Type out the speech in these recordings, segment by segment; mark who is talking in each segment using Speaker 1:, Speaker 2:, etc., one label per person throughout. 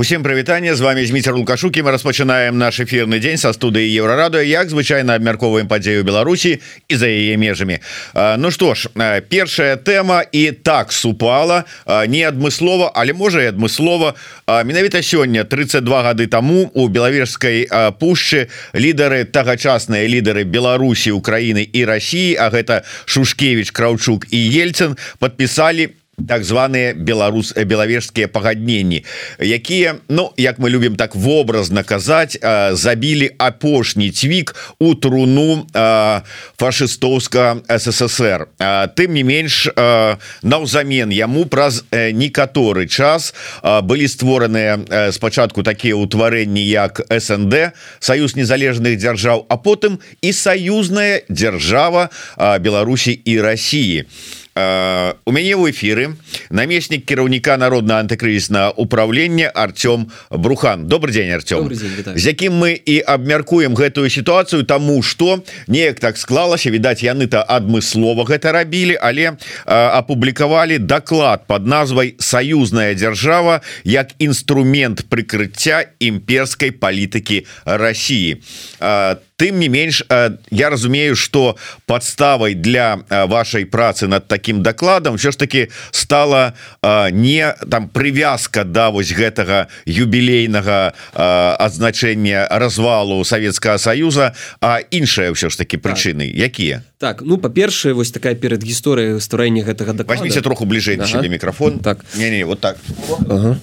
Speaker 1: Усім прывітанне з вами зміцер лукашукі мы распачынаем наш эфирны дзень са студыі еўрарадыо як звычайна абмярковаем падзею Беларусі і за яе межамі Ну што ж першая тэма і так супала не адмыслова але можа і адмыслова менавіта сёння 32 гады таму у белавежскай пушчы лідары тагачасныя лідары Беларусі Украіны і Росіі А гэта Шушкевич краўчук і ельцын подпісалі так званые беларус э, белавежскія пагадненні якія Ну як мы любім так вобразна казаць забілі апошні цвік у труну фашыстоўска ссср. Тым не менш наўзамен яму праз э, некаторы час былі створаныя э, спачатку такія ўтварэнні як СНД Саюз незалежных дзяржаў а потым і саюзная дзяржава Беларусі і Росіі Э, у мяне ў эфиры намеснік кіраўніка народна антыкрызісна управлення Артём брухан. Добрый день Артём. З якім мы і абмяркуем гэтую сітуацыю тому что неяк так склалася відаць яны-то адмыслова гэта рабілі але апублікавалі доклад под назвай саюзная дзяржава як інструмент прыкрыцця імперской палітыкі России там тым не менш я разумею что подставай для вашай працы над таким докладом все ж таки стала не там привязка да вось гэтага юбілейнага адзначэння развалу Светкага Союза а іншая ўсё ж таки прычыны так. якія
Speaker 2: так ну па-першае вось такая перед гісторыя стварэння гэтага
Speaker 1: возьмите троху бліжэй ага. мікрафон
Speaker 2: так
Speaker 1: не, не вот так
Speaker 2: ага.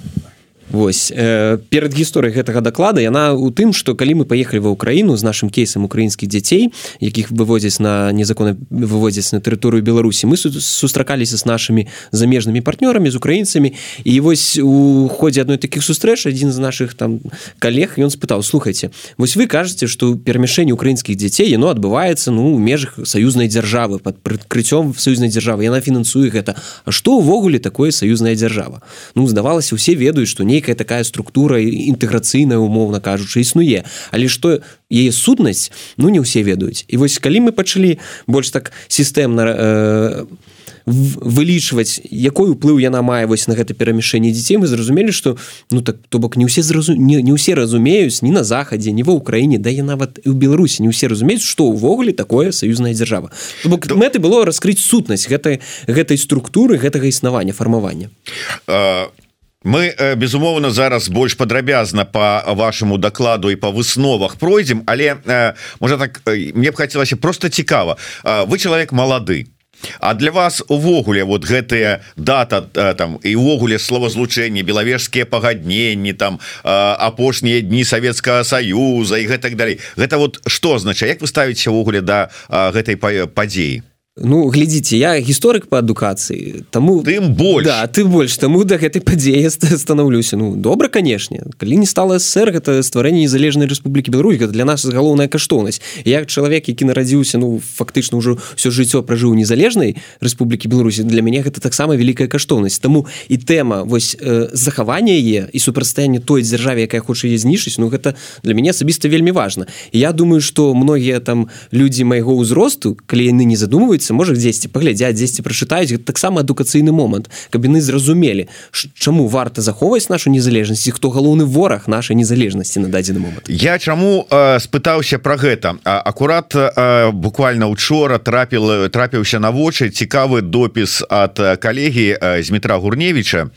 Speaker 2: Вось э, перед гісторыяй гэтага даклада яна у тым что калі мы поехали ва Украіну з нашим кейсам украінскіх дзяцей якіх вывозяць на незаконна вывозяць на тэрыторыю Беларусі мы сустракаліся з нашими замежнымі партнёрамі з украінцамі. І вось у ходзе адной таких сустрэч адзін з наших там коллег ён спытаў слухайте вось вы кажаце что перамяшэнне украінскіх дзяцей яно адбываецца ну у межах саюзнай дзяржавы под прыкрыццём саюзнай дзяржавы яна фінансуе гэта. А что увогуле такое саюзная дзяржава? Ну здавалася усе ведаюць что не нейкая такая структура інтэграцыйная умоўна кажучы існуе. Але што яе сутнасць ну не ўсе ведаюць. І вось калі мы пачалі больш так сістэмна э, вылічваць якой уплыў яна мае вось на гэта перамяшэнне дзяцей мы зразумелі что ну так то бок не ўсе зразу не, не ўсе разумеюць ні на захадзе не ва ўкраіне да я нават у беларусі не ўсе разумеюць что ўвогуле такое саюзная дзяржава. Бок мэты было раскрыць сутнасць гэтай гэтай структуры гэтага існавання фармавання.
Speaker 1: А мы э, безумоўна зараз больш падрабязна по вашаму докладу і по высновах пройдзем але э, можа так э, мне б хацелася просто цікава. Вы чалавек малады А для вас увогуле вот гэтыя дата там і увогуле словазлучэнні белавежскія пагадненні там апошнія дні Савецкага Саюза і гэтак далей. Гэта вот что означае Як вы ставіце ўвогуле да гэтай падзеі
Speaker 2: Ну глядзіце я гісторык по адукацыі тому
Speaker 1: тым больш
Speaker 2: да, ты больш таму да гэтай падзеі станаўлюся Ну добра канешне калі не стала сэр гэта стварэнне незалежнай Рэспублікі Беларусь для нас галоўная каштоўнасць як чалавек які нарадзіўся ну фактычна ўжо все жыццё пражыў незалежнай Рэспублікі Беларусі для мяне гэта таксама вялікая каштоўнасць таму і тэма вось э, захавання яе і супрацьстаянне той дзяржаве якая хоча яе знішыць Ну гэта для мяне асабіста вельмі важна. Я думаю что многія там людзі майго ўзросту калі яны не задумваюцца адбудзецца можа дзесьці паглядзяць дзесьці прачытаюць таксама адукацыйны момант каб яны зразумелі чаму варта захоўваць нашу незалежнасць хто галоўны вораг нашай незалежнасці на дадзены момант.
Speaker 1: Я чаму э, спытаўся про гэта? Акурат э, буквально учора трапіл трапіўся на вочы цікавы допіс от калегі э, Змітра гурневича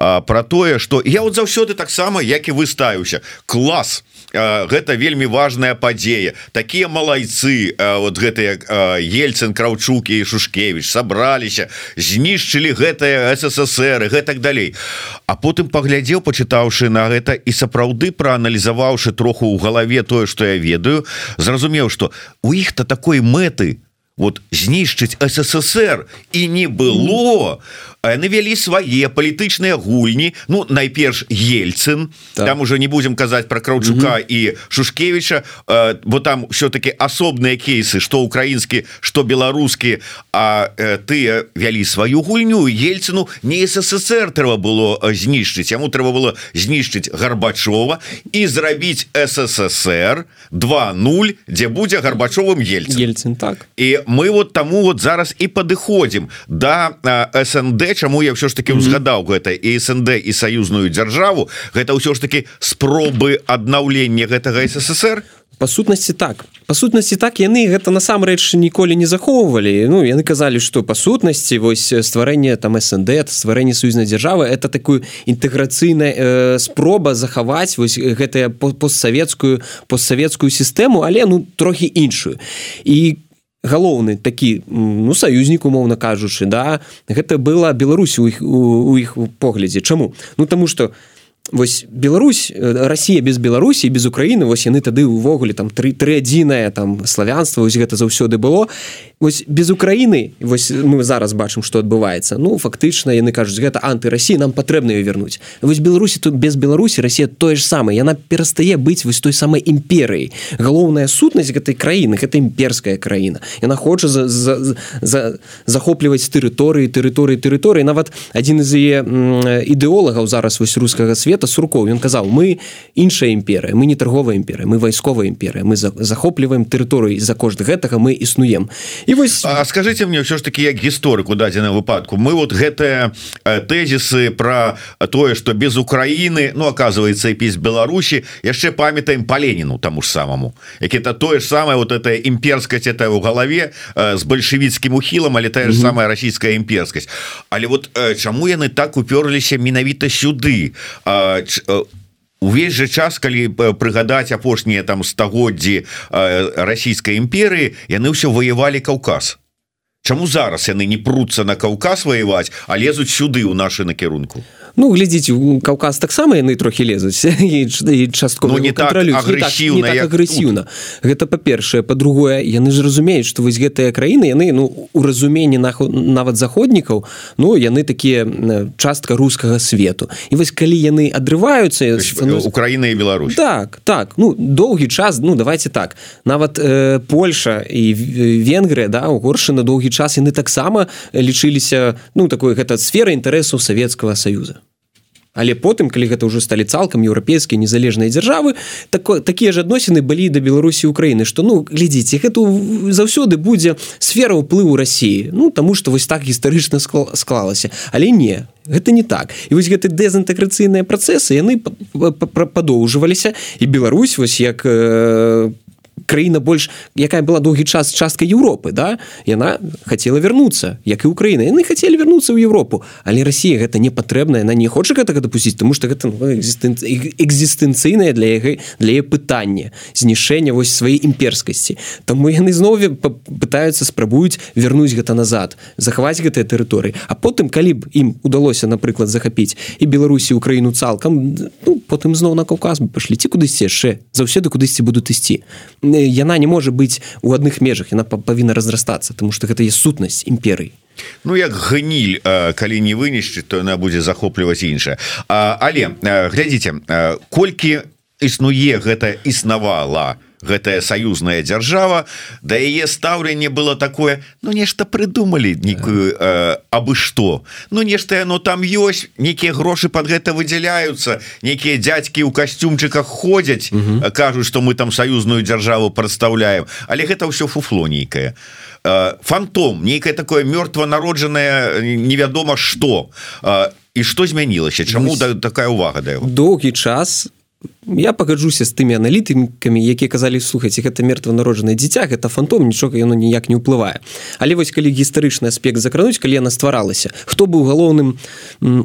Speaker 1: э, про тое что я вот заўсёды таксама як і выставіўся класс гэта вельмі важная падзея. Такія малайцы вот гэтыя ельцын краўчукі і шушкевич сабраліся знішчылі гэтае ссср гэтак далей. А потым паглядзеў пачытаўшы на гэта і сапраўды прааналізаваўшы троху ў галаве тое что я ведаю зразумеў что у іх-то такой мэты вот знішчыць ссср. І не было. У навялі свае палітычныя гульні. Ну найперш ельцын. Так. там уже не будем казаць про краўчука угу. і шушкевича э, бо там все-таки асобныя кейсы что украінскі что беларускі. А э, ты вялі сваю гульню. Ельцыну не ссср трэба было знішчыць. Яму трэба было знішчыць гарбачова і зрабіць ссср 20 дзе будзе гарбачовым ельцын.
Speaker 2: Ельцын так.
Speaker 1: І мы вот таму вот зараз і падыходзім да СНД чаму я все ж таки узгадаў гэта і СНД і саюзную дзяржаву гэта ўсё ж таки спробы аднаўлення гэтага ССР
Speaker 2: по сутнасці так. По сутнасці так яны гэта насамрэч ніколі не захоўвалі. Ну яны казалі что по сутнасці вось стварэнне там СНД стварэнне саюзнай дзяржавы это такую інтэграцыйная э, спроба захаваць вось гэтая постсавецкую постсавецкую сістэму але ну трохі іншую. І галоўны такі ну саюзнік умоўна кажучы да гэта была Беларусь у іх у іх поглядзе. Чаму? Ну тому что у вось Беларусь Росія без Беларусі без Украіны вось яны тады увогуле там три три адзінае там славянства ось гэта заўсёды было. Ось без Украіны вось мы зараз бачым что адбываецца ну фактычна яны кажуць гэта антырасі нам патрэбна вернуть вось Беларусі тут без Беларусі Росія тое ж самае яна перастае быць вось той самай імперыяй. Галоўная сутнасць гэтай краіны гэта імперская краіна. Яна хоча за, за, за захопліваць тэрыторыі тэрыторыі тэрыторыі. Нават адзін з яе ідэолагаў зараз вось рускага света света сурков ён казаў мы іншая імперыя мы не торговая імперыя мы вайсковая імперыя мы захопліваем тэрыторыі за кошт гэтага мы існуем і вось
Speaker 1: А скажите мне все ж таки як гісторыку дадзена выпадку мы вот гэтыя тэзісы про тое что без Украины ну оказывается і піс Беларусі яшчэ памятаем по Леніну тому ж самому як это тое ж самое вот это імперскасць это у галаве с бальшавіцкім ухілам але тая ж самая расійская імперскасць. Але вот чаму яны так уперліся менавіта сюды? А увесь же час калі прыгадаць апошнія там стагоддзі расійскай імперыі яны ўсё ваявалі Каўказ. Чаму зараз яны не пруцца на Каўказ ваяваць а лезуць сюды ў нашы накірунку
Speaker 2: Ну глядзіце Каўказ таксама яны трохі лезуць часткова
Speaker 1: ну, не так агрэсіўна
Speaker 2: так, агрэсіўна гэта па-першае. Па-другое яны ж разумеюць што вось гэтыя краіны яны ну у разуменні наху нават заходнікаў Ну яны такія частка рускага свету. І вось калі яны адрываюцца
Speaker 1: Украіна і Беларусь.
Speaker 2: Так так. Ну доўгі час ну давайте так. Нават э, Польша і Венгрыя да у горшы на доўгі час яны таксама лічыліся ну такой гэта сфера інтарэсаў Савецкага союза Але потым калі гэта ўжо сталі цалкам еўрапейскія незалежныя дзяржавы так такія ж адносіны былі да беларусі Украіны што ну глядзіце гэта заўсёды будзе сфера ўплыву рассіі Ну таму што вось так гістарычна склалася. Але не гэта не так. І вось гэты дэзінтэграцыйныя працэсы яны падоўжваліся і Беларусь вось як по э, краіна больш якая была доўгі час частка Еўропы да? Яна хотела вернуться як і Украіна. Яны хотели вернуться ў Европу але Россия гэта не патрэбная она не хоча гэтага допусціць тому что гэта ну, экзістэнцыйная для яго для пытання знішэння вось сваей імперскасці. Таму яны зноў пытаются спрабуюць вернуць гэта назад захаваць гэтыя тэрыторыі. А потым калі б ім удалося напрыклад захапіць і Беларусі Украіну цалкам ну, потым зноў на Каўказ бы пашліце кудысьці яшчэ? Заўсёды кудысьці будуць ісці яна не можа быць у адных межах яна павінна разрастацца тому что гэта є сутнасць імперый
Speaker 1: Ну як гніль калі не вынішчыць то яна будзе захопліваць іншае. Але глядзіце колькі існуе гэта існавала то гэтая саюзная дзяржава да яе стаўленне было такое Ну нешта прыдумалі нейкую э, абы што. Ну нешта яно там ёсць нейкія грошы под гэта выдзяляюцца нейкія дзядзькі ў касцюмчыках ходзяць кажуць што мы там саюзную дзяржаву прадстаўляем. Але гэта ўсё фуфло нейкае. Э, фантом нейкае такое мёртва народжанае невядома што. Э, і што змянілася? Чаму да, такая увага да
Speaker 2: доўгі час я пагаджуся з тымі аналітыкамі якія казалі слухаць гэта мертва народжанае дзіця гэта фантом нічога яно ніяк не ўплывае але вось калі гістарычны аспект закрануць калі яна стваралася хто быў галоўным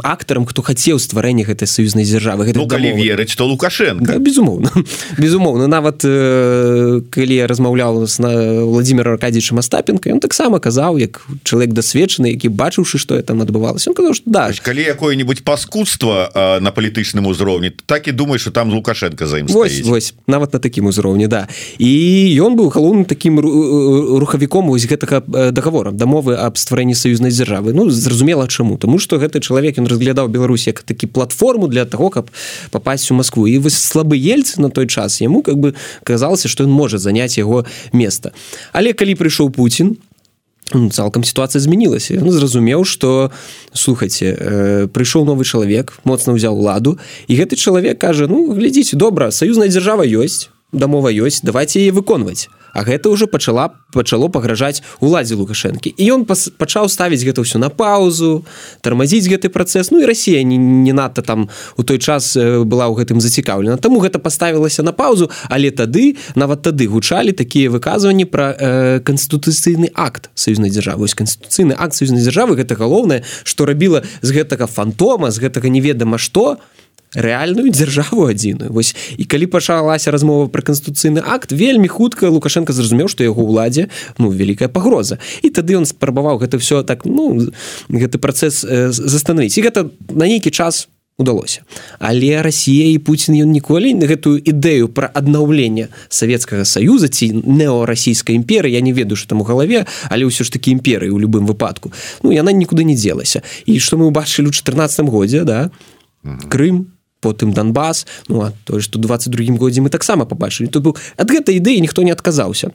Speaker 2: актарам хто хацеў стварэння гэтай саюзнай дзяржавы
Speaker 1: гэта ну, калі верыць то лукашенко.
Speaker 2: Да, безумоўна. Безумоўна. Нават э, калі я размаўляў на владимир аркадьевича мастапенко ён таксама казаў як чалавек дасведчаны які бачыўшы што там адбывалася казаў што да.
Speaker 1: Калі якое-нибудь паскудства на палітычным узроўні так і думаю что там лука лукашенко за ім
Speaker 2: вось, вось нават на такім узроўні да. І ён быў галоўным таким рухавіком вось гэтага договора дамовы аб стварэнні саюзнай дзяржавы. Ну зразумела чаму. Тому что гэты чалавек ён разглядаў Беларусь як такі платформу для того каб попасть у Москву і вось слабы ельц на той час яму как бы казалася что ён можа заняць яго место але калі прыйшоў Путін Ну, цалкам сітуацыя змянілася он зразумеў что слухайте э, прыйшоў новы чалавек моцна ўзяў ладу і гэты чалавек кажа ну глядзіце добра саюзная дзяржава ёсць дамова ёсць давайте яе выконваць А гэта ўжо пачала пачало пагражаць уладзе лукашэнкі. І ён пачаў ставіць гэта ўсё на паузу тармазіць гэты працэс. Ну і Росія не, не надта там у той час была ў гэтым зацікаўлена. Таму гэта паставілася на паузу але тады нават тады гучалі такія выказванні пра э, канстытуцыйны акт саюзнай дзяржавы. Канстытуцыйны акт саюзнай дзяржавы гэта галоўнае што рабіла з гэтага фантома з гэтага неведама што рэальную дзяржаву адзіную. Вось і калі пачалася размова пра канстытуцыйны акт вельмі хутка лукашенко зразумеў што яго ўладзе ну вялікая пагроза. І тады ён спрабаваў гэта все так ну гэты працэс э, застановіць і гэта на нейкі час удалося. Але Росія і Путін ён ніколі на гэтую ідэю пра аднаўленне савецкага саюза ці неорасійскай імперы я не ведаю что там у галаве але ўсё ж таки імперыі у любым выпадку ну яна нікуды не дзелася. І што мы убачылі у 14 годзе да Крым потым Донбас Ну а то что 22 годзе мы таксама побачылі то быў ад гэтай ідэі ніхто не адказаўся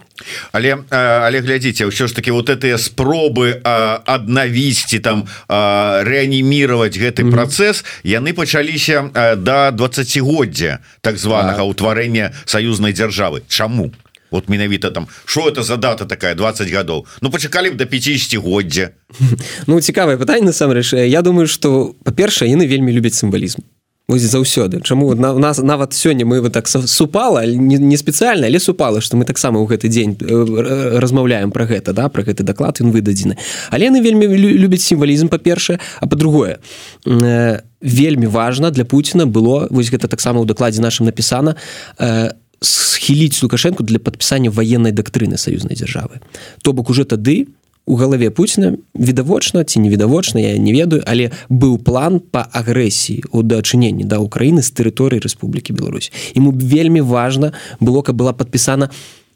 Speaker 1: але але глядзіце ўсё ж таки вот этыя спробы аднавісці там реанімировать гэты mm -hmm. працэс яны пачаліся до 20годдзя так званого ўтварэння саюзнай дзяржавы. Чаму? Вот менавіта там что это за дата такая 20 гадоў? Ну пачакалі б до 50годдзя
Speaker 2: Ну цікавае пытанне насамрэч. Я думаю что па-першае яны вельмі любяць сімвалізм ось заўсёды. Чаму на, у нас нават сёння мы вы так супала не, не спецыяльна але супала что мы таксама ў гэты дзень э, размаўляем про гэта да про гэты даклад ён выдадзены. Але яны вельмі любяць сімвалізм па-першае а по-другое э, вельмі важна для Пуціна было вось гэта таксама ў дакладзе нашым напісана э, схіліць лукашэнку для падпісання военной дактрыны саюзнай дзяржавы. То бок уже тады у галаве Пуціна відавочна ці невідавочна я не ведаю але быў план по агрэсіі у дачыненні да Украіны з тэрыторыі Рэспублікі Беларусь. Ему вельмі важна было каб была падпісана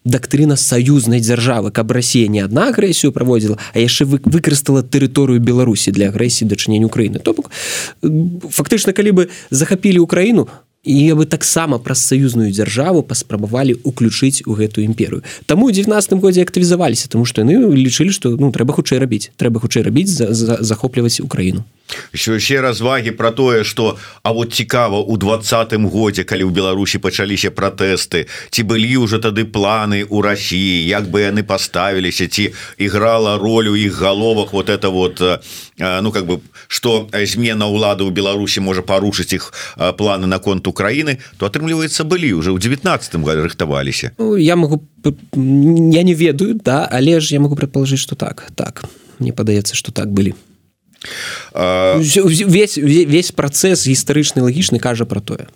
Speaker 2: дактрына саюзнай дзяржавы каб Росія не адна агрэсію праводзіла а яшчэ вы выкарыстала тэрыторыю Беларусі для агрэсіі дачынення Украіны. То бок фактычна калі бы захапілі Украіну і бы таксама праз саюзную дзяржаву паспрабавалі уключыць у гэтую імперыю. Таму у 19 годзе актывізаваліся тому што яны лічылі што ну трэба хутчэй рабіць. Трэба хутчэй рабіць за, за захопліваць Украіну.
Speaker 1: Еще развагі про тое что А вот цікава у двадцатым годзе калі ў Беларусі пачаліся пратэсты ці былі уже тады планы у Росіі як бы яны поставіліся ці іграла роль у іх галовах вот это вот ну как бы что змена ўлады ў Беларусі можа парушыць іх планы наконт Украіны то атрымліваецца былі уже ў 19 году рыхтаваліся.
Speaker 2: Ну, я могу я не ведаю да але ж я могу предположить что так так. Мне падаецца что так былі весь весь працэс гістарычны лагічны кажа про тое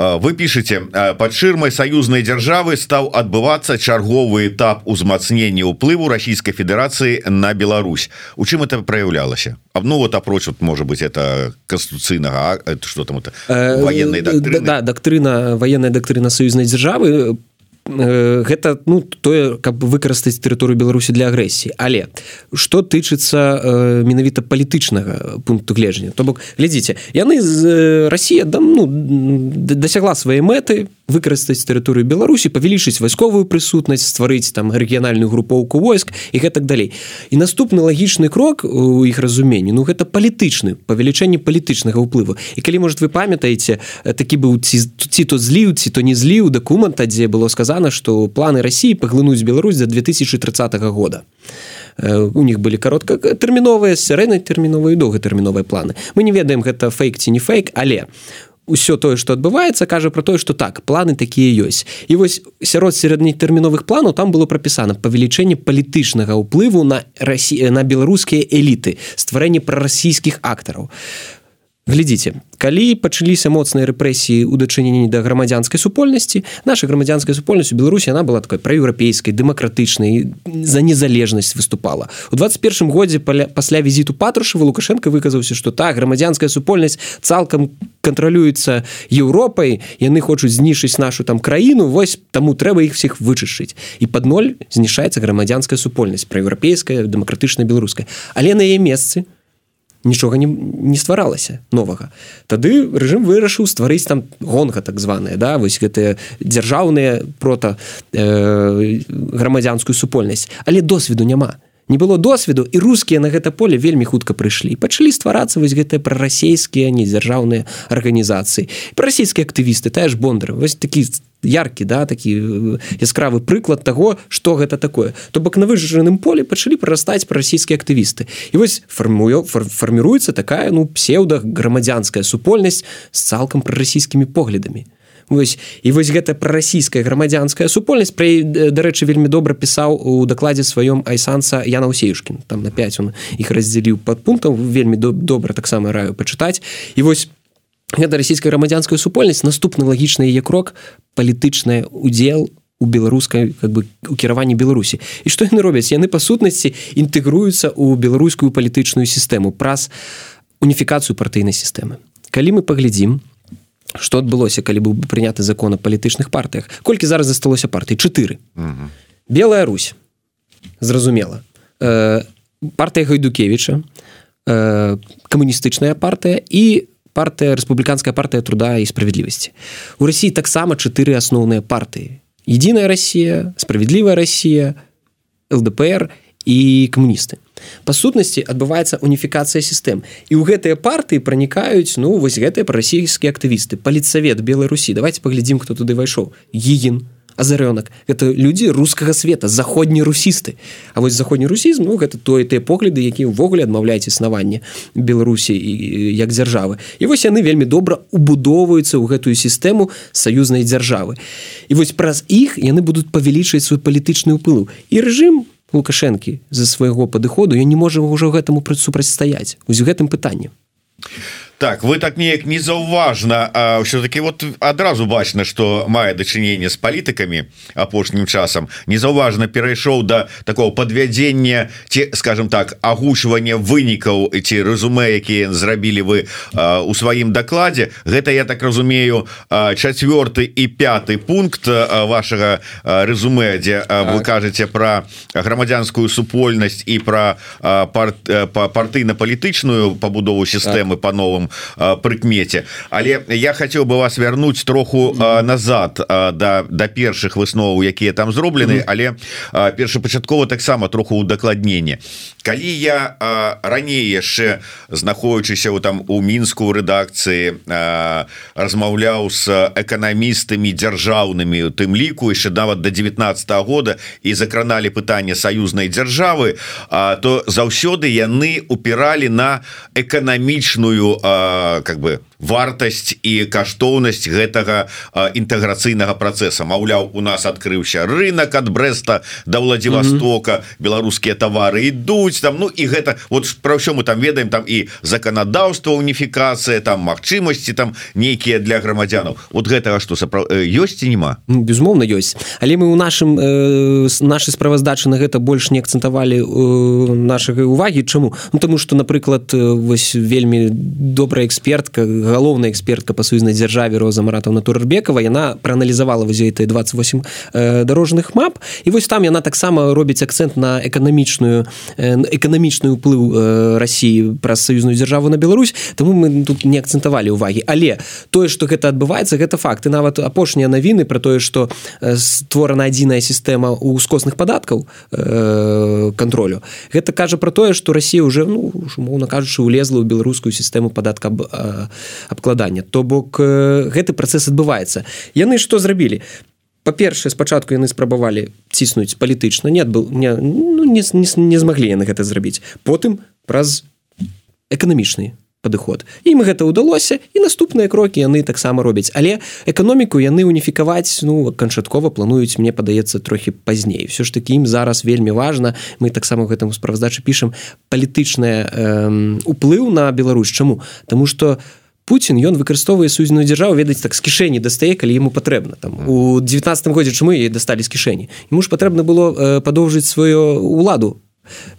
Speaker 1: вы пішаце под шырмай саюзнай дзяржавы стаў адбывацца чарговы этап узмацнення ўплыву Ройскай Федерацыі на Беларусь у чым это проявлялася А ну вот апроч вот может быть это конституцыйнага что там это военной дактрына
Speaker 2: да, дактрына военная дактрына саюзнай дзяржавы по Э, гэта ну тое каб выкарыстаць тэрыторыю беларусі для агрэсіі. Але что тычыцца э, менавіта палітычнага пункту гледжання то бок глядзіце яны з э, Росія да ну дасягла свае мэты выкарыстаць тэрыторыю беларусі павялічыць вайсковую прысутнасць стварыць там рэгіянальную групоўку войск і гэтак далей. І наступны лагічны крок у іх разуменні ну гэта палітычны павелічэнне палітычнага ўплыву і калі может вы памятаеце такі быў ці ці то зліў ці то не зліў дакумента дзе было сказано что планы Росіі паглынуць Беларусь за 2030 года. У них былі кароткатэрміновыя сярэйнай тэрміновыя доўгатэрміновыя планы мы не ведаем гэта фейк ці не фейк але у ўсё тое что адбываецца кажа про тое что так планы такія ёсць. І вось сярод сярэднетэрміновых планаў там было прапісана павелічэнне палітычнага ўплыву на Росі на беларускія эліты стварэнне прарасійскіх актараў глядзіце калі пачаліся моцныя рэпрэсіі ў дачыненні да грамадзянскай супольнасці наша грамадзянская супольнасць у беларусі она была такой праеўрапейскай дэмакратычнай за незалежнасць выступала. У 21 годзе пасля візіту патрушава лукашенко выказаўся что так грамадзянская супольнасць цалкам кантралюецца Еўропай яны хочуць знішыць нашу там краіну вось таму трэба іх всех вычышыць і под ноль знішаецца грамадзянская супольнасць праеўрапейская дэмакратычна беларуская. Але на яе месцы у нічога не, не стваралася новага. Тады рэжым вырашыў стварыць там гонка так званая да вось гэтыя дзяржаўныя прота э, грамадзянскую супольнасць. Але досведу няма. Не было досведу і рускія на гэта поле вельмі хутка прыйшлі. Пачалі стварацца вось гэтыя прарасійскія недзяржаўныя арганізацыі. Расійскія актывісты тая ж бондар вось такі яркі да такі яскравы прыклад того что гэта такое. То бок на выжжаным поле пачалі прарастаць расійскія актывісты. І вось фармую фар, фарміруецца такая ну псеўда грамадзянская супольнасць з цалкам прарасійскімі поглядамі. Вось, і вось гэта прарасійская грамадзянская супольнасць пры дарэчы вельмі добра пісаў у дакладзе сваём айсанса Яна Усеюшкін. Там на 5 он іх раздзяліў под пунктам вельмі добра таксама раю пачытаць. І вось гэта расійская грамадзянская супольнасць. Наступны лагічны яе крок палітычны удзел у беларускай как бы у кіраванні беларусі. І што яны робяць? Яны па сутнасці інтэгруюцца ў беларускую палітычную сістэму праз уніфікацыю партыйнай сістэмы. Калі мы паглядзім что адбылося калі быў прыняты закон о палітычных партыях. Колькі зараз засталося партый? 4 белая Русь. Зразумела. Э, партыя гайдукевича э, камуністычная партыя і партыя рэспубліканская партыя труда і справядлівасці. У Росіі таксама чатыры асноўныя партыі. Единая Россия справядлівая Россия лдпр і камуністы. Па сутнасці адбываецца уніфікацыя сістэм. І ў гэтыя партыі пранікаюць ну вось гэтыя прарасійскія актывісты. Палітсавет беларусі. Давайте паглядзім хто туды вайшоў. Гігін азарёнак это людзі рускага света заходні русісты А вось заходні русізм ну гэта тое тыя погляды які ўвогуле адмаўляюць існаванне беларусі і як дзяржавы. І вось яны вельмі добра убудоўваюцца ў гэтую сістэму саюзнай дзяржавы. І вось праз іх яны будуць павялічваць свой палітычны ўпылу і рэжым лукашэнкі за свайго падыходу я не можа ўжо гэтаму супрацьстаяць ось у гэтым пытанні
Speaker 1: так вы так неяк незаўважна все-таки вот адразу бачна что мае дачыненне з палітыкамі апошнім часам незаўважна перайшоў до да такого подвядзення ці скажем так агучвання вынікаў ці рэзуме якія зрабілі вы а, у сваім дакладзе гэта я так разумею четверты і пятый пункт вашага рэзуме дзе так. вы кажаце про грамадзянскую супольнасць і про парт па партыйна-палітычную пабудову сістэмы так. по новым прыкмеце. Але я хотел бы вас вярнуць троху назад да да першых высноваў якія там зроблены але першапачаткова таксама троху удакладненне. Калі я раней яшчэ знаходзячыся у там у мінску рэдакцыі размаўляў с эканамістамі дзяржаўнымі у тым ліку яшчэ нават до 19 -го года і закраналі пытанне саюзнай дзяржавы то заўсёды яны упіралі на эканамічную как бы вартасць і каштоўнасць гэтага інтэграцыйнага працэса. Маўляў у нас адкрыўся рынок ад брэста да владзівастока mm -hmm. беларускія тавары ідуць там. Ну і гэта вот про ўсё мы там ведаем там і заканадаўства уніфікацыя там магчымасці там нейкія для грамадзянаў. Вот гэтага что сапра... ёсць ці нема
Speaker 2: ну, безумоўна ёсць. Але мы у нашым э, нашай справаздачы на гэта больш не акцэнтавалі э, нашага увагі. Чаму? Ну, тому что напрыклад вось вельмі добрая экспертка галоўная экспертка па саюзнай дзяржаве роза маратаўна турбекова яна прааналізавала вазеты 28 э, дарожных мап. І вось там яна таксама робіць акцэнт на эканамічную э, эканамічны ўплыў э, Росіі праз саюзную дзяржаву на Беларусь. Тому мы тут не акцэнтавалі увагі але тое что гэта адбываецца гэта факты нават апошнія навіны про тое что створана адзіная сістэма ускосных падаткаў контролю гэта кажа про тое что Россия уже ну умоўно кажучы улезла ў беларускую сістэму падатка абкладання то бок гэты працэс адбываецца. Яны што зрабілі? Па-першае спачатку яны спрабавалі ціснуць палітычна нет был не, ну, не, не, не змаглі яны гэта зрабіць. Потым праз эканамічны падыход. Ім гэта ўдалося і наступныя крокі яны таксама робяць. Але эканоміку яны уніфікаваць ну канчаткова плануюць мне падаецца трохі пазней. Все ж таки ім зараз вельмі важна. Мы таксама гэтаму справаздачы пішам. Палітычная э, уплыў на Беларусь. Чаму? Таму что у Путін ён выкарыстоўвае сузіную дзяржаву ведаць так з кішэні дастае калі яму патрэбна там. У 19 годзе чаму яе дасталі з кішэні ему ж патрэбна было э, падоўжыць сваю уладу.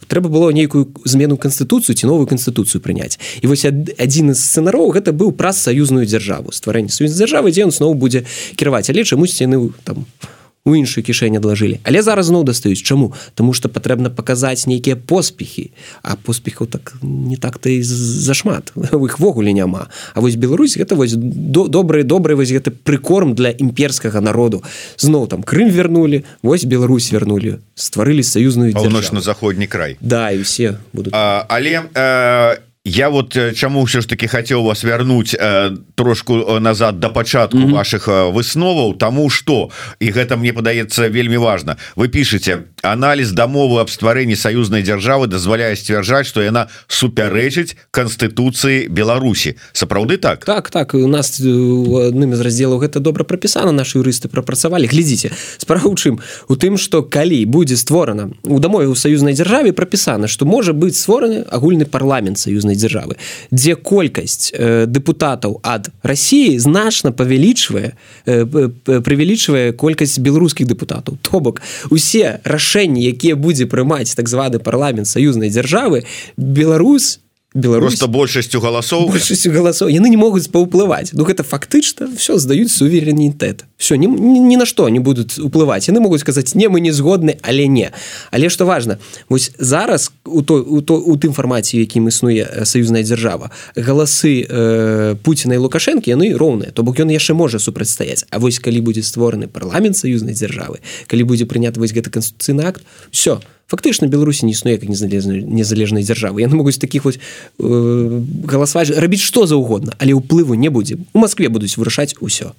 Speaker 2: Трэба было нейкую змену канстытуцыю ці новую канстытуцыю прыняць і вось адзін з сцэнароў гэта быў праз саюзную дзяржаву стварэнне саюз дзяржавы дзе ён зноў будзе кіраваць але чамусьці яны там у у іншую кішэнь адлажылі але зараз зноў дастаюць. Чаму? Тому что патрэбна паказаць нейкія поспехи а поспехаў так не так-то і зашмат. У іх-вогуле няма. А вось Беларусь гэта вось до, добрый добрый вось гэты прыкорм для імперскага народу. Зноў там Крым вернули вось Беларусь вернули стварылі саюзную
Speaker 1: на заходні край.
Speaker 2: Да і все будут
Speaker 1: а, але а я вот чаму ўсё ж таки хацеў вас вярнуць э, трошку назад до пачатку mm -hmm. ваших высноваў тому что і гэта мне падаецца вельмі важно вы пишете анализ дамовы аб стварэнні саюзнай дзяржавы дазваляе сцвярджаць что яна супярэчыць конституцыі Беларусі сапраўды так?
Speaker 2: Так так. У нас адным из раздзелаў гэта добра прапісана наши юрысты прапрацавалі глядзіце справа у чым у тым что калі будзе створана у дамове у саюзнай дзяржаве прапісана что можа быць створаны агульны парламент саюзнай дзяржавы дзе колькасць э, депутатаў ад Росіі значна павялічвае э, прывялічвае колькасць беларускіх депутатаў то бок усе рашэнні якія будзе прымаць так званы парламент саюзнай дзяржавы Беларусь
Speaker 1: Беларусь то большасцю галасоў?
Speaker 2: большасцю галасоў. Яны не могуць паўплываць. Ну гэта фактычна все здаюць суверэнітэт. Все ні, ні, ні на што не будуць уплываць. Яны могуць сказаць не мы не згодны але не але што важна вось зараз у той у то у тым фармаце якім існуе саюзная дзяржава галасы э, Пуціна і лукашэнкі яны роўныя. То бок ён яшчэ можа супрацьстаяць. А вось калі будзе створаны парламент саюзнай дзяржавы калі будзе прынят вось гэты канституцыйны акт все то фактычна беларусі не існуе як незалежнай незалежнай дзяржавы яны могуць таких вот э, галасаваць рабіць што заўгодна але ўплыву не будзе. У Москве будуць вырашаць усё.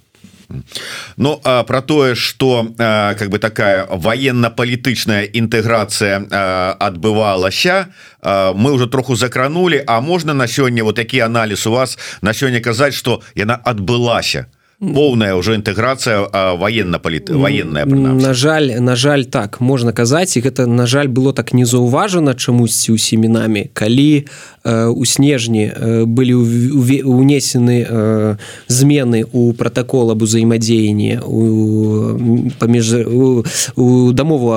Speaker 1: Ну а про тое что как бы такая военно-палітычная інтэграцыя адбывалася мы уже троху закранули А можна на сёння вот такі анализ у вас на сёння казаць что яна адбылася? то полная уже інтэграцыя военно-паліт военная
Speaker 2: на жаль на жаль так можна казаць і гэта на жаль было так не заўважана чамусьці усімі намі калі у снежні былі унесены змены у протакол об узаемадзеянні у паміж у дамову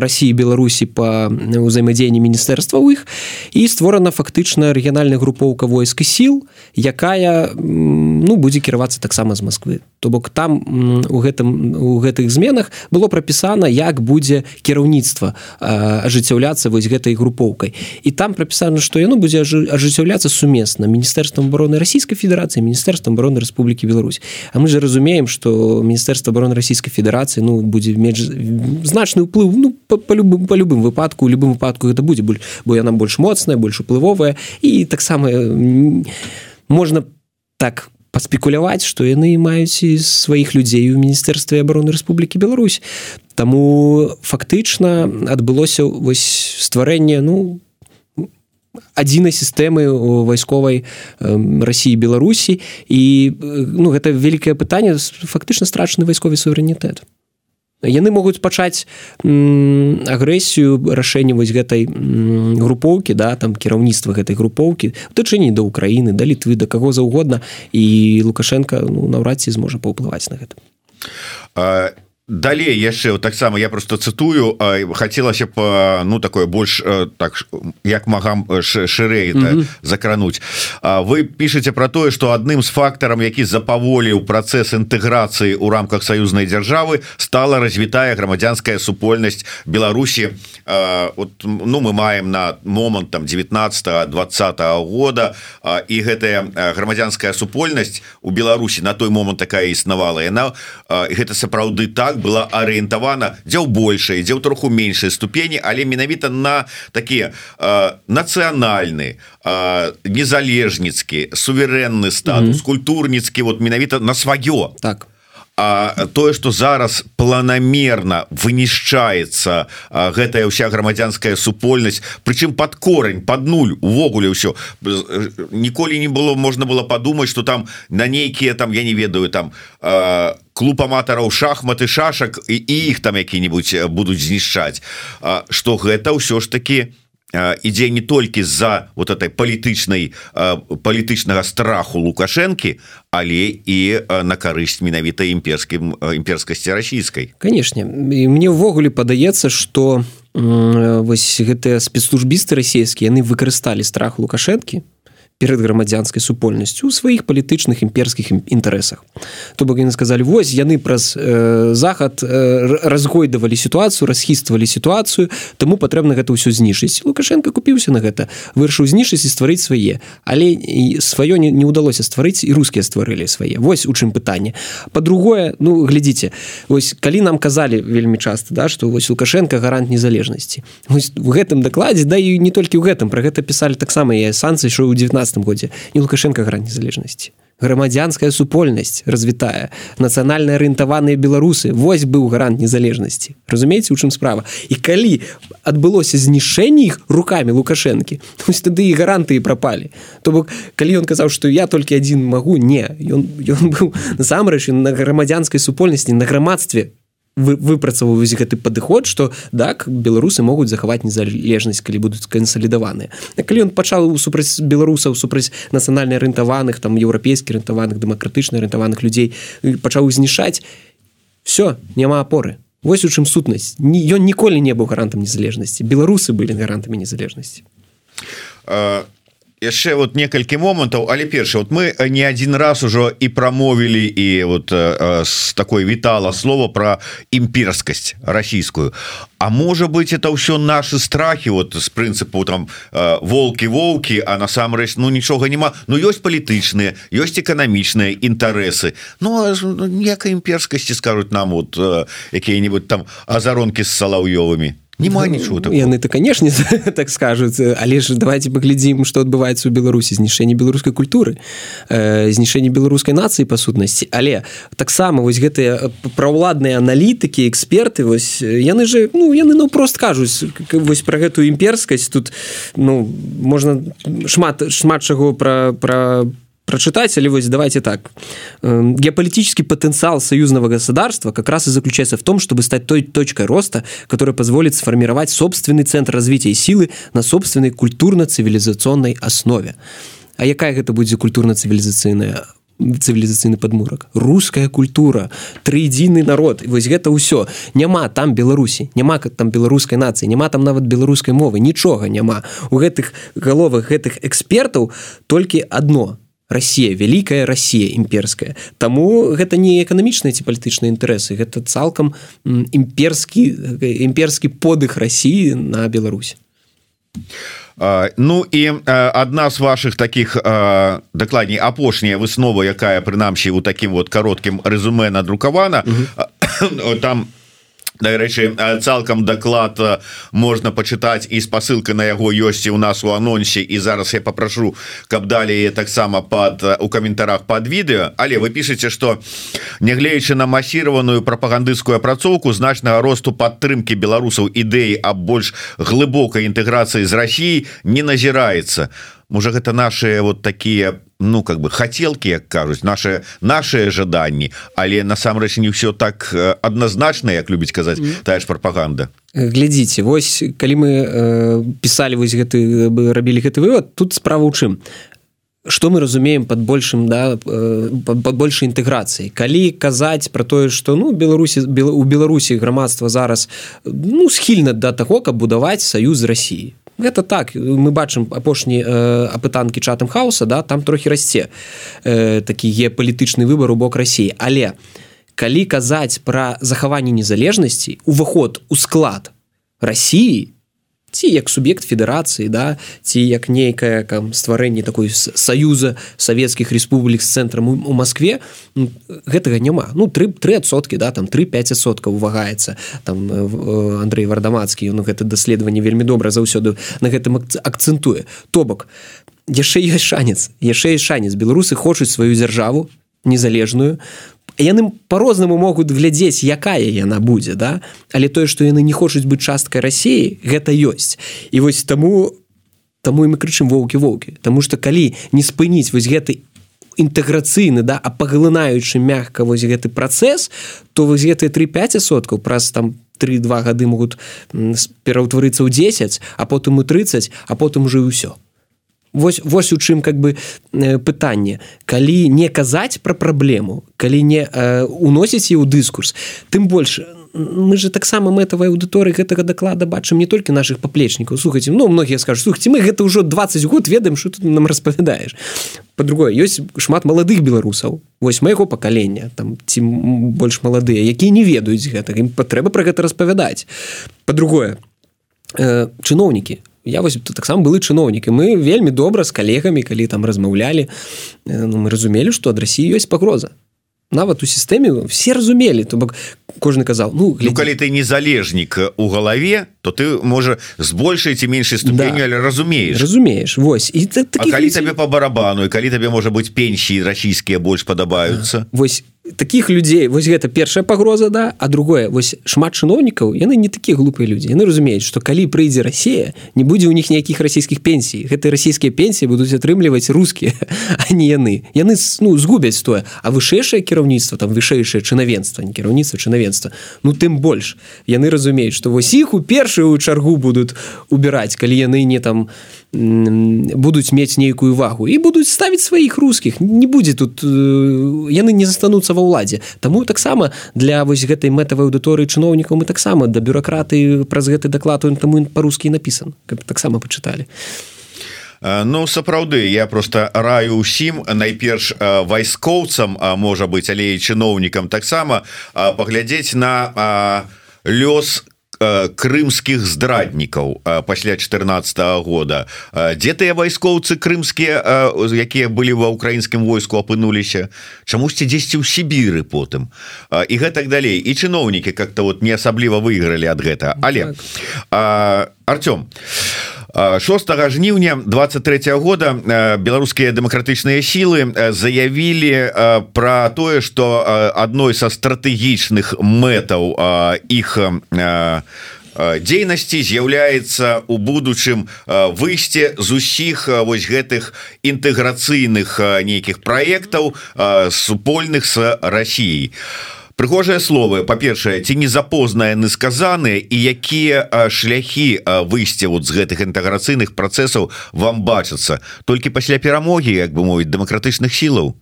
Speaker 2: Росіі Беларусі по ўзаемадзеянні міністэрства ў іх і створана фактычна рэгіянальная групоўка войск і сіл якая ну будзе кіраваць кіравацца таксама з Москвы то бок там у гэтым у гэтых зменах было прапісана як будзе кіраўніцтва ажыццяўляцца вось гэтай групоўкай. І там прапісана што яно будзе ажыццяўляцца сумесна міністэрствам обороны Ройскай Федерацыі міністэрствам обороны Рэспублікі Беларусь. А мы же разумеем что міністэрства обороны Ройскай Федерацыі ну будзе меч значны ўплыў ну по, любым по любым выпадку у любым выпадку гэта будзе бо яна больш моцная больш уплывовая. І таксама можна так по паспекуляваць што яны маюць і сваіх людзей у міністэрстве обороны Рэспублікі Беларусь. Таму фактычна адбылося вось стварэнне ну адзінай сістэмы у вайсковай рассіі беларусі. І ну гэта вялікае пытанне. Фактычна страчаны вайсковы суверэнітэт яны могуць пачаць агрэсію рашэння вось гэтай групоўкі да там кіраўніцтва гэтай групоўкі тычыні да ўкраіны да літвы да каго заўгодна. І лукашенко ну, наўрад ці зможа паўплываць на гэта.
Speaker 1: А далей яшчэ таксама я просто цытую хацелася б ну такое больш так як магам шырэй mm -hmm. закрануть вы пішаце про тое что адным з фактарам які запаволіў працэс інтэграцыі у рамках саюзнай дзяржавы стала развітая грамадзянская супольнасць Беларусі. Вот ну мы маем на момант там 19 20 -го года і гэтая грамадзянская супольнасць у Беларусі на той момант такая існавала. Яна гэта сапраўды так была арыентавана дзе ў большай дзе ў троху меншай ступені але менавіта на такія э, нацыянальны э, незалежніцкі суверэнны статус mm -hmm. культурніцкі вот менавіта на сваё
Speaker 2: так
Speaker 1: А тое что зараз планамерна вынішчаецца гэтая ўся грамадзянская супольнасць прычым под корень под нуль увогуле ўсё. Ніколі не было можна было подумать что там на нейкія там я не ведаю там клуб аматараў шахматы шашак і іх там які-нибудь будуць знішчаць. Что гэта ўсё ж таки ідзе не толькі з-за вот этой палітычнай палітычнага страху лукашэнкі але і на карысць менавіта імперскім імперскасці расійскай
Speaker 2: канешне мне ўвогуле падаецца что вось гэтыя спецслужбісты расійскія яны выкарысталі страх лукашэнкі перед грамадзянскай супольнасцю у сваіх палітычных імперскіх інтарэсах. То бок яны сказали вось яны праз э, захад э, разгойдавалі сітуацыю расхіствалі сітуацыю таму патрэбна гэта ўсё знішыць лукашенко купіўся на гэта вырашыў знішыць і стварыць свае. Але сваё не, не ўдалося стварыць і рускія стварылі свае. Вось у чым пытанне. По-другое ну глядзіце вось калі нам казалі вельмі часто да что вось лукашенко гарант незалежнасці. В гэтым дакладзе да і не толькі ў гэтым про гэта писали таксама я санкцыі що ў 19 годзе не лукашенко гарант незалежнасці грамадзянская супольнасць развітая нацыянальна арыентаваныя беларусы вось быў гарант незалежнасці разумееце у чым справа? І калі адбылося знішэнне іх руками лукашэнкі тады і гаранты прапалі то бок калі ён казаў што я толькі адзін магу не. Ён ён быў насамрэч на грамадзянскай супольнасці на грамадстве выпрацаваюць гэты падыход что так беларусы могуць захаваць незалежнасць калі будуць кансалідаваныя калі ён пачаў супраць беларусаў супраць нацыянальна арыентаваных там еўрапейскі арыентаваных дэмакратычна арыентаваных людзей пачаў знішаць все няма апоры Вось у чым сутнасць. Ён ніколі не быў гарантам незалежнасці. Беларусы былі гарантамі незалежнасці.
Speaker 1: А яшчэ вот некалькі момантаў але першы вот мы не один раз ужо і прамовілі і вот с такой вітала слова про імперскасць расійскую. А можа быть это ўсё наши страхи вот с прынцыпу там волки волки а насамрэч ну нічога няма. Ну ёсць палітычныя ёсць эканамічныя інтарэсы. Ну некай імперскасці скажуць нам вот якія-нибудь там азаронки с салаўёвымі Нема ну, нічого
Speaker 2: яны то конечно так скажуць але ж давайте паглядзім что адбываецца у беларусі знішэнне беларускай культуры э, знішэнне беларускай нацыі па сутнасці але таксама вось гэтыя праўладныя аналітыкі эксперты вось яны же ну яны ну прост кажуць вось про гэтую імперскасць. Тут ну можна шмат шмат чаго про про про прочитать, или вот давайте так. Геополитический потенциал союзного государства как раз и заключается в том, чтобы стать той точкой роста, которая позволит сформировать собственный центр развития силы на собственной культурно-цивилизационной основе. А якая это будет культурно-цивилизационная цывілізацыйны падмурак? Руская культура трыдзійны народ. Вось гэта ўсё. Няма там беларусі няма там беларускай нацыі няма там нават беларускай мовы. Нічога няма. У гэтых галовах гэтых экспертаў толькі одно Россия вялікая Россия імперская Таму гэта не эканамічныя ці палітычныя інтарэсы гэта цалкам імперскі імперскі подых России на Беларусь.
Speaker 1: Ну і адна з ваших таких дакладней апошняя выснова якая прынамсі у таким вот кароткім рэзюме надрукавана там у Дарэчы цалкам даклад можна пачытаць і спасылка на яго ёсць і у нас у анонсе і зараз я попрашу каб далей таксама под у каментарах под відэо але вы пішаце что нягледзячы на масіраваную прапагандысцкую апрацоўку значнага росту падтрымки беларусаў ідэі аб больш глыбокай інтэграцыі з Росіі не назіраецца. Можа гэта наши вот такія ну как бы хотелки як кажуць наши наши жаданні але насамрэч не ўсё так адназначна як любіць казаць mm. тая ж пропаганда
Speaker 2: глядзіце вось калі мы э, писали вось гэты бы рабілі гэты вывод тут справа у чым? Что мы разумеем под большим да под большей інтэграцыяй? Калі казаць про тое что ну беларусі у беларусі грамадства зараз ну схільна да таго каб будаваць саюз Росіі гэта так мы бачым апошні э, апытанкі чатам хаоса да там трохі расце э, такі геапалітычны выбор у бок рассіі але калі казаць пра захаванне незалежнасці уваход у склад Росіі ці як суб'ект федэрацыі да ці як нейкае там стварэнне такой саюза савецкіх рэспублік з цэнтрам у Маскве ну, гэтага няма. Ну тры трысоткі да там 35соткаў увагаецца там Андрей вардамацкі ну гэта даследаванне вельмі добра заўсёды на гэтым акцэнтуе. То бок яшчэ ёсць шанец яшчэ шанец. Беларусы хочуць сваю дзяржаву незалежную яны по-рознаму могуць глядзець якая яна будзе да? Але тое что яны не хочуць быць часткай рассіі гэта ёсць. І вось таму таму і мы крычым воўкі воўкі Таму что калі не спыніць вось гэты інтэграцыйны да а паглынаючы мягка вось гэты працэс то вось гэтыя 3-5 соткаў праз там три-два гады могуць пераўтварыцца ў 10 а потым у 30 а потым уже ўсё Вось, вось у чым как бы э, пытанне. Калі не казаць пра праблему калі не э, уносіць і ў дыскурс тым больш мы же таксама мэтавай аўдыторыі гэтага даклада бачым не толькі наших паплечнікаў. Слухайте ну многія скажут слухайте мы гэта ўжо 20 год ведаем что ты нам распавядаеш по-другое ёсць шмат маладых беларусаў. Вось майго пакалення там ці больш маладыя якія не ведаюць гэта ім патрэба про гэта распавядаць. По-другое э, чыноўнікі я вось таксама былы чыноўнік і мы вельмі добра з калегамі калі там размаўлялі э, ну, мы разумелі што ад рассіі ёсць пагроза. Нават у сістэме все разумелі то бок кожны казаў ну,
Speaker 1: ну калі ты незалежнік у галаве то ты можа з большай ці меншай ступеню да. але разумееш
Speaker 2: разумееш Вось. І
Speaker 1: калі людзей... табе по барабану і калі табе можа быць пенсіі расійскія больш падабаюцца
Speaker 2: восьось таких людзей вось гэта першая пагроза да а другое вось шмат чыноўнікаў яны не такія глупыя людзі яны разумеюць што калі прыйдзе Росія не будзе ў них ніякіх расійскіх пенсій гэтыя расійскія пенсіі будуць атрымліваць рускія а не яны. Яны ну згубяць тое а вышэйшае кіраўніцтва там вышэйшае чынавенства не кіраўніцтва чынавенства ну тым больш яны разумеюць што вось іх у першую чаргу будуць убіраць калі яны не там будуць мець нейкую вагу. І будуць ставіць сваіх рускіх. Не будзе тут яны не застануцца ва ўладзе. Таму таксама для вось гэтай мэтавай аўдыторыі чыноўнікаў мы таксама да бюракраты праз гэты даклад таму па-рускі напісан каб таксама пачыталі.
Speaker 1: Ну сапраўды я просто раю ўсім. Найперш вайскоўцам можа быть але і чыноўнікам таксама паглядзець на лёс Э, крымскіх здраднікаў э, пасля 14 -го года. Э, дзе тыя вайскоўцы крымскія якія былі ва украінскім войску апынуліся? Чамусьці дзесьці ў Сібіры потым. І гэтак далей. І чыноўнікі как-то вот не асабліва выйгралі ад гэта. Але так. Артём а 6 жніўня 23 -го года беларускія дэмакратычныя сілы заявілі про тое что адной са стратэгічных мэтаў іх дзейнасці з'яўляецца у будучым выйсце з усіх вось гэтых інтэграцыйных нейкіх праектаў супольных с Росіяй а прыгожыя словы. Па-першае ці не запознае яны сказаныя і якія шляхі выйсця вот з гэтых інтэграцыйных працэсаў вам бачацца? Толькі пасля перамогі як бы мовіць дэмакратычных сілаў?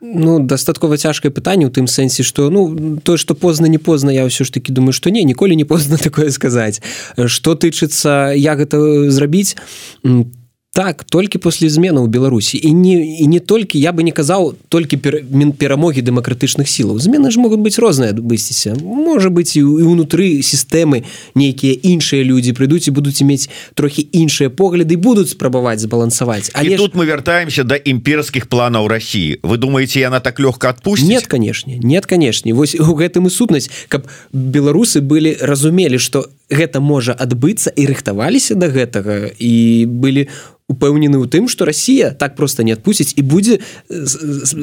Speaker 2: Ну дастаткова цяжкае пытанне у тым сэнсе што ну то што позна не позна я ўсё ж таки думаю што не ніколі не позна такое сказаць. Што тычыцца як гэта зрабіць так толькі после зменаў беларусі. І не і не толькі я бы не казаў толькі пер, перамогі дэмакратычных сілаў. Змены ж могуць быць розныя бысціся можа быць і унутры сістэмы нейкія іншыя людзі прыйдуць і будуць мець трохі іншыя погляды будуць спрабаваць збалансаваць.
Speaker 1: Але і тут мы вяртаемся до да імперскіх планаў Росіі вы думаете яна так лёгка адпусць
Speaker 2: нет канешне нет канешне вось у гэтым і сутнасць каб беларусы былі разумелі что гэта можа адбыцца і рыхтаваліся до да гэтага і былі у упэўнены ў тым что Россия так просто не адпусціць і будзе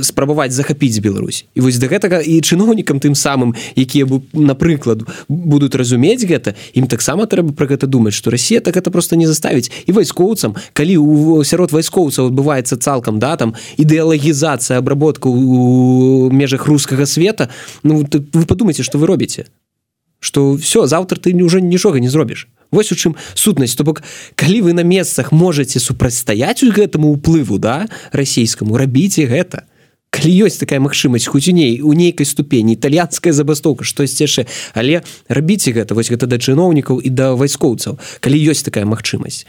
Speaker 2: спрабаваць захапіць Беларусь. І вось до гэтага і чыноўнікам тым самым якія бы напрыклад будуць разумець гэта ім таксама трэба про гэта думаць что Россия так это просто не заставіць. І вайскоўцам калі у сярод вайскоўцаў адбываецца цалкам да там ідэалагізацыя абработка у межах рускага света Ну вы подумайте что вы робіце что все завтра ты уже нічога не зробіш Вось у чым сутнасць. То бок калі вы на месцах можете супрацьстаяць у гэтаму уплыву да расійскаму рабіце гэта. Калі ёсць такая магчымасць худзіней у нейкай ступені італьянская забастоўка штось яшчэ але рабіце гэта вось гэта да чыноўнікаў і да вайскоўцаў калі ёсць такая магчымасць.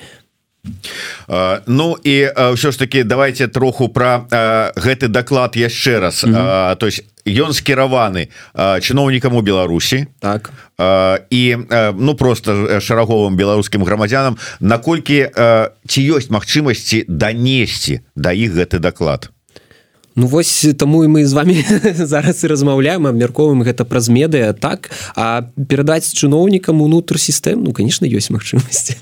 Speaker 1: Ну і ўсё ж таки давайте троху про гэты даклад яшчэ раз. Mm -hmm. то есть ён скіраваны чыноўнікам у Беларусі
Speaker 2: так.
Speaker 1: і ну просто шараговым беларускім грамадзянам наколькі ці ёсць магчымасці данесці да іх гэты даклад?
Speaker 2: Ну вось таму і мы з вами зараз і размаўляем абмярковым гэта праз медыа так? А перадаць чыноўнікам унутр сістэм ну конечно ёсць магчымасці.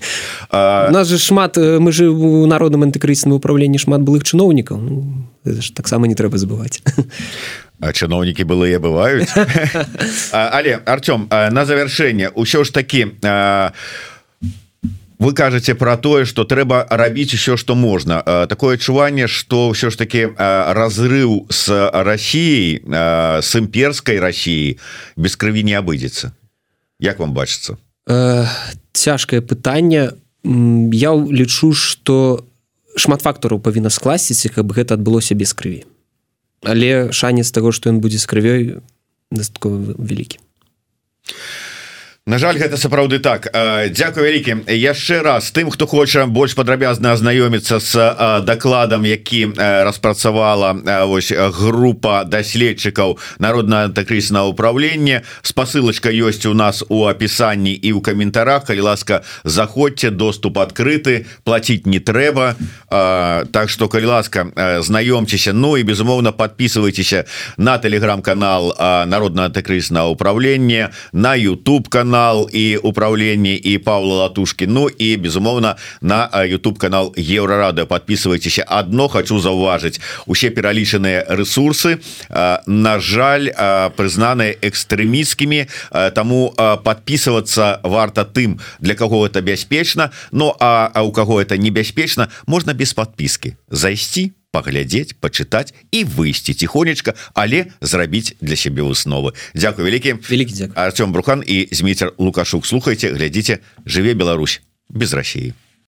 Speaker 2: А... нас же шмат мы же у народным антыкрысным управленні шмат былых чыноўнікаў ну, таксама не трэба забываць.
Speaker 1: а чыноўнікі былыя бываюць? Але Артём на завяршэнне ўсё ж такі а вы кажаце про тое что трэба рабіць еще что можна. Такое адчуванне что все ж таки разрыв с Россией с імперской Россией без крыві не абыдзецца. Як вам бачыцца?
Speaker 2: Э, цяжкое пытанне. Я лічу что шмат фактараў павінна скласціць каб гэта адбылося без крыві але шанец того что ён будзе з крывёй дастаткова вялікі
Speaker 1: На жаль гэта сапраўды так. Дякую вялікі. Яшчэ раз тым хто хоча больш падрабязна азнаёміцца с дакладам які распрацавала вось група даследчыкаў народна антыкрысна ўправленне спасылочка ёсць у нас у апісанні і ў каментарах. Калі ласка заходзьце доступ адкрыты платіць не трэба. Так что калі ласка знаёмцеся. Ну і безумоўна подписывайтеся на телеграм-канал народна антыкрысна ўправленне на YouTube канал канал і управленні і Павла латушки. Ну і безумоўна на YouTube канал еврорада подписывайтеся одно хочу заўважыць усе пералічаныя ресурсы на жаль прызнаныя экстрэміцкімі тому подписываться варта тым для кого это бяспечна Ну а у кого это небяспечна можна без подписки зайсці по паглядзець пачытаць і выйсці ціхонечка але зрабіць для сябе высновы. Дякую вялікі.
Speaker 2: Вялікі
Speaker 1: Артём брухан і змейцер лукашук. Слухайте глядзіце жыве Беларусь без Росіі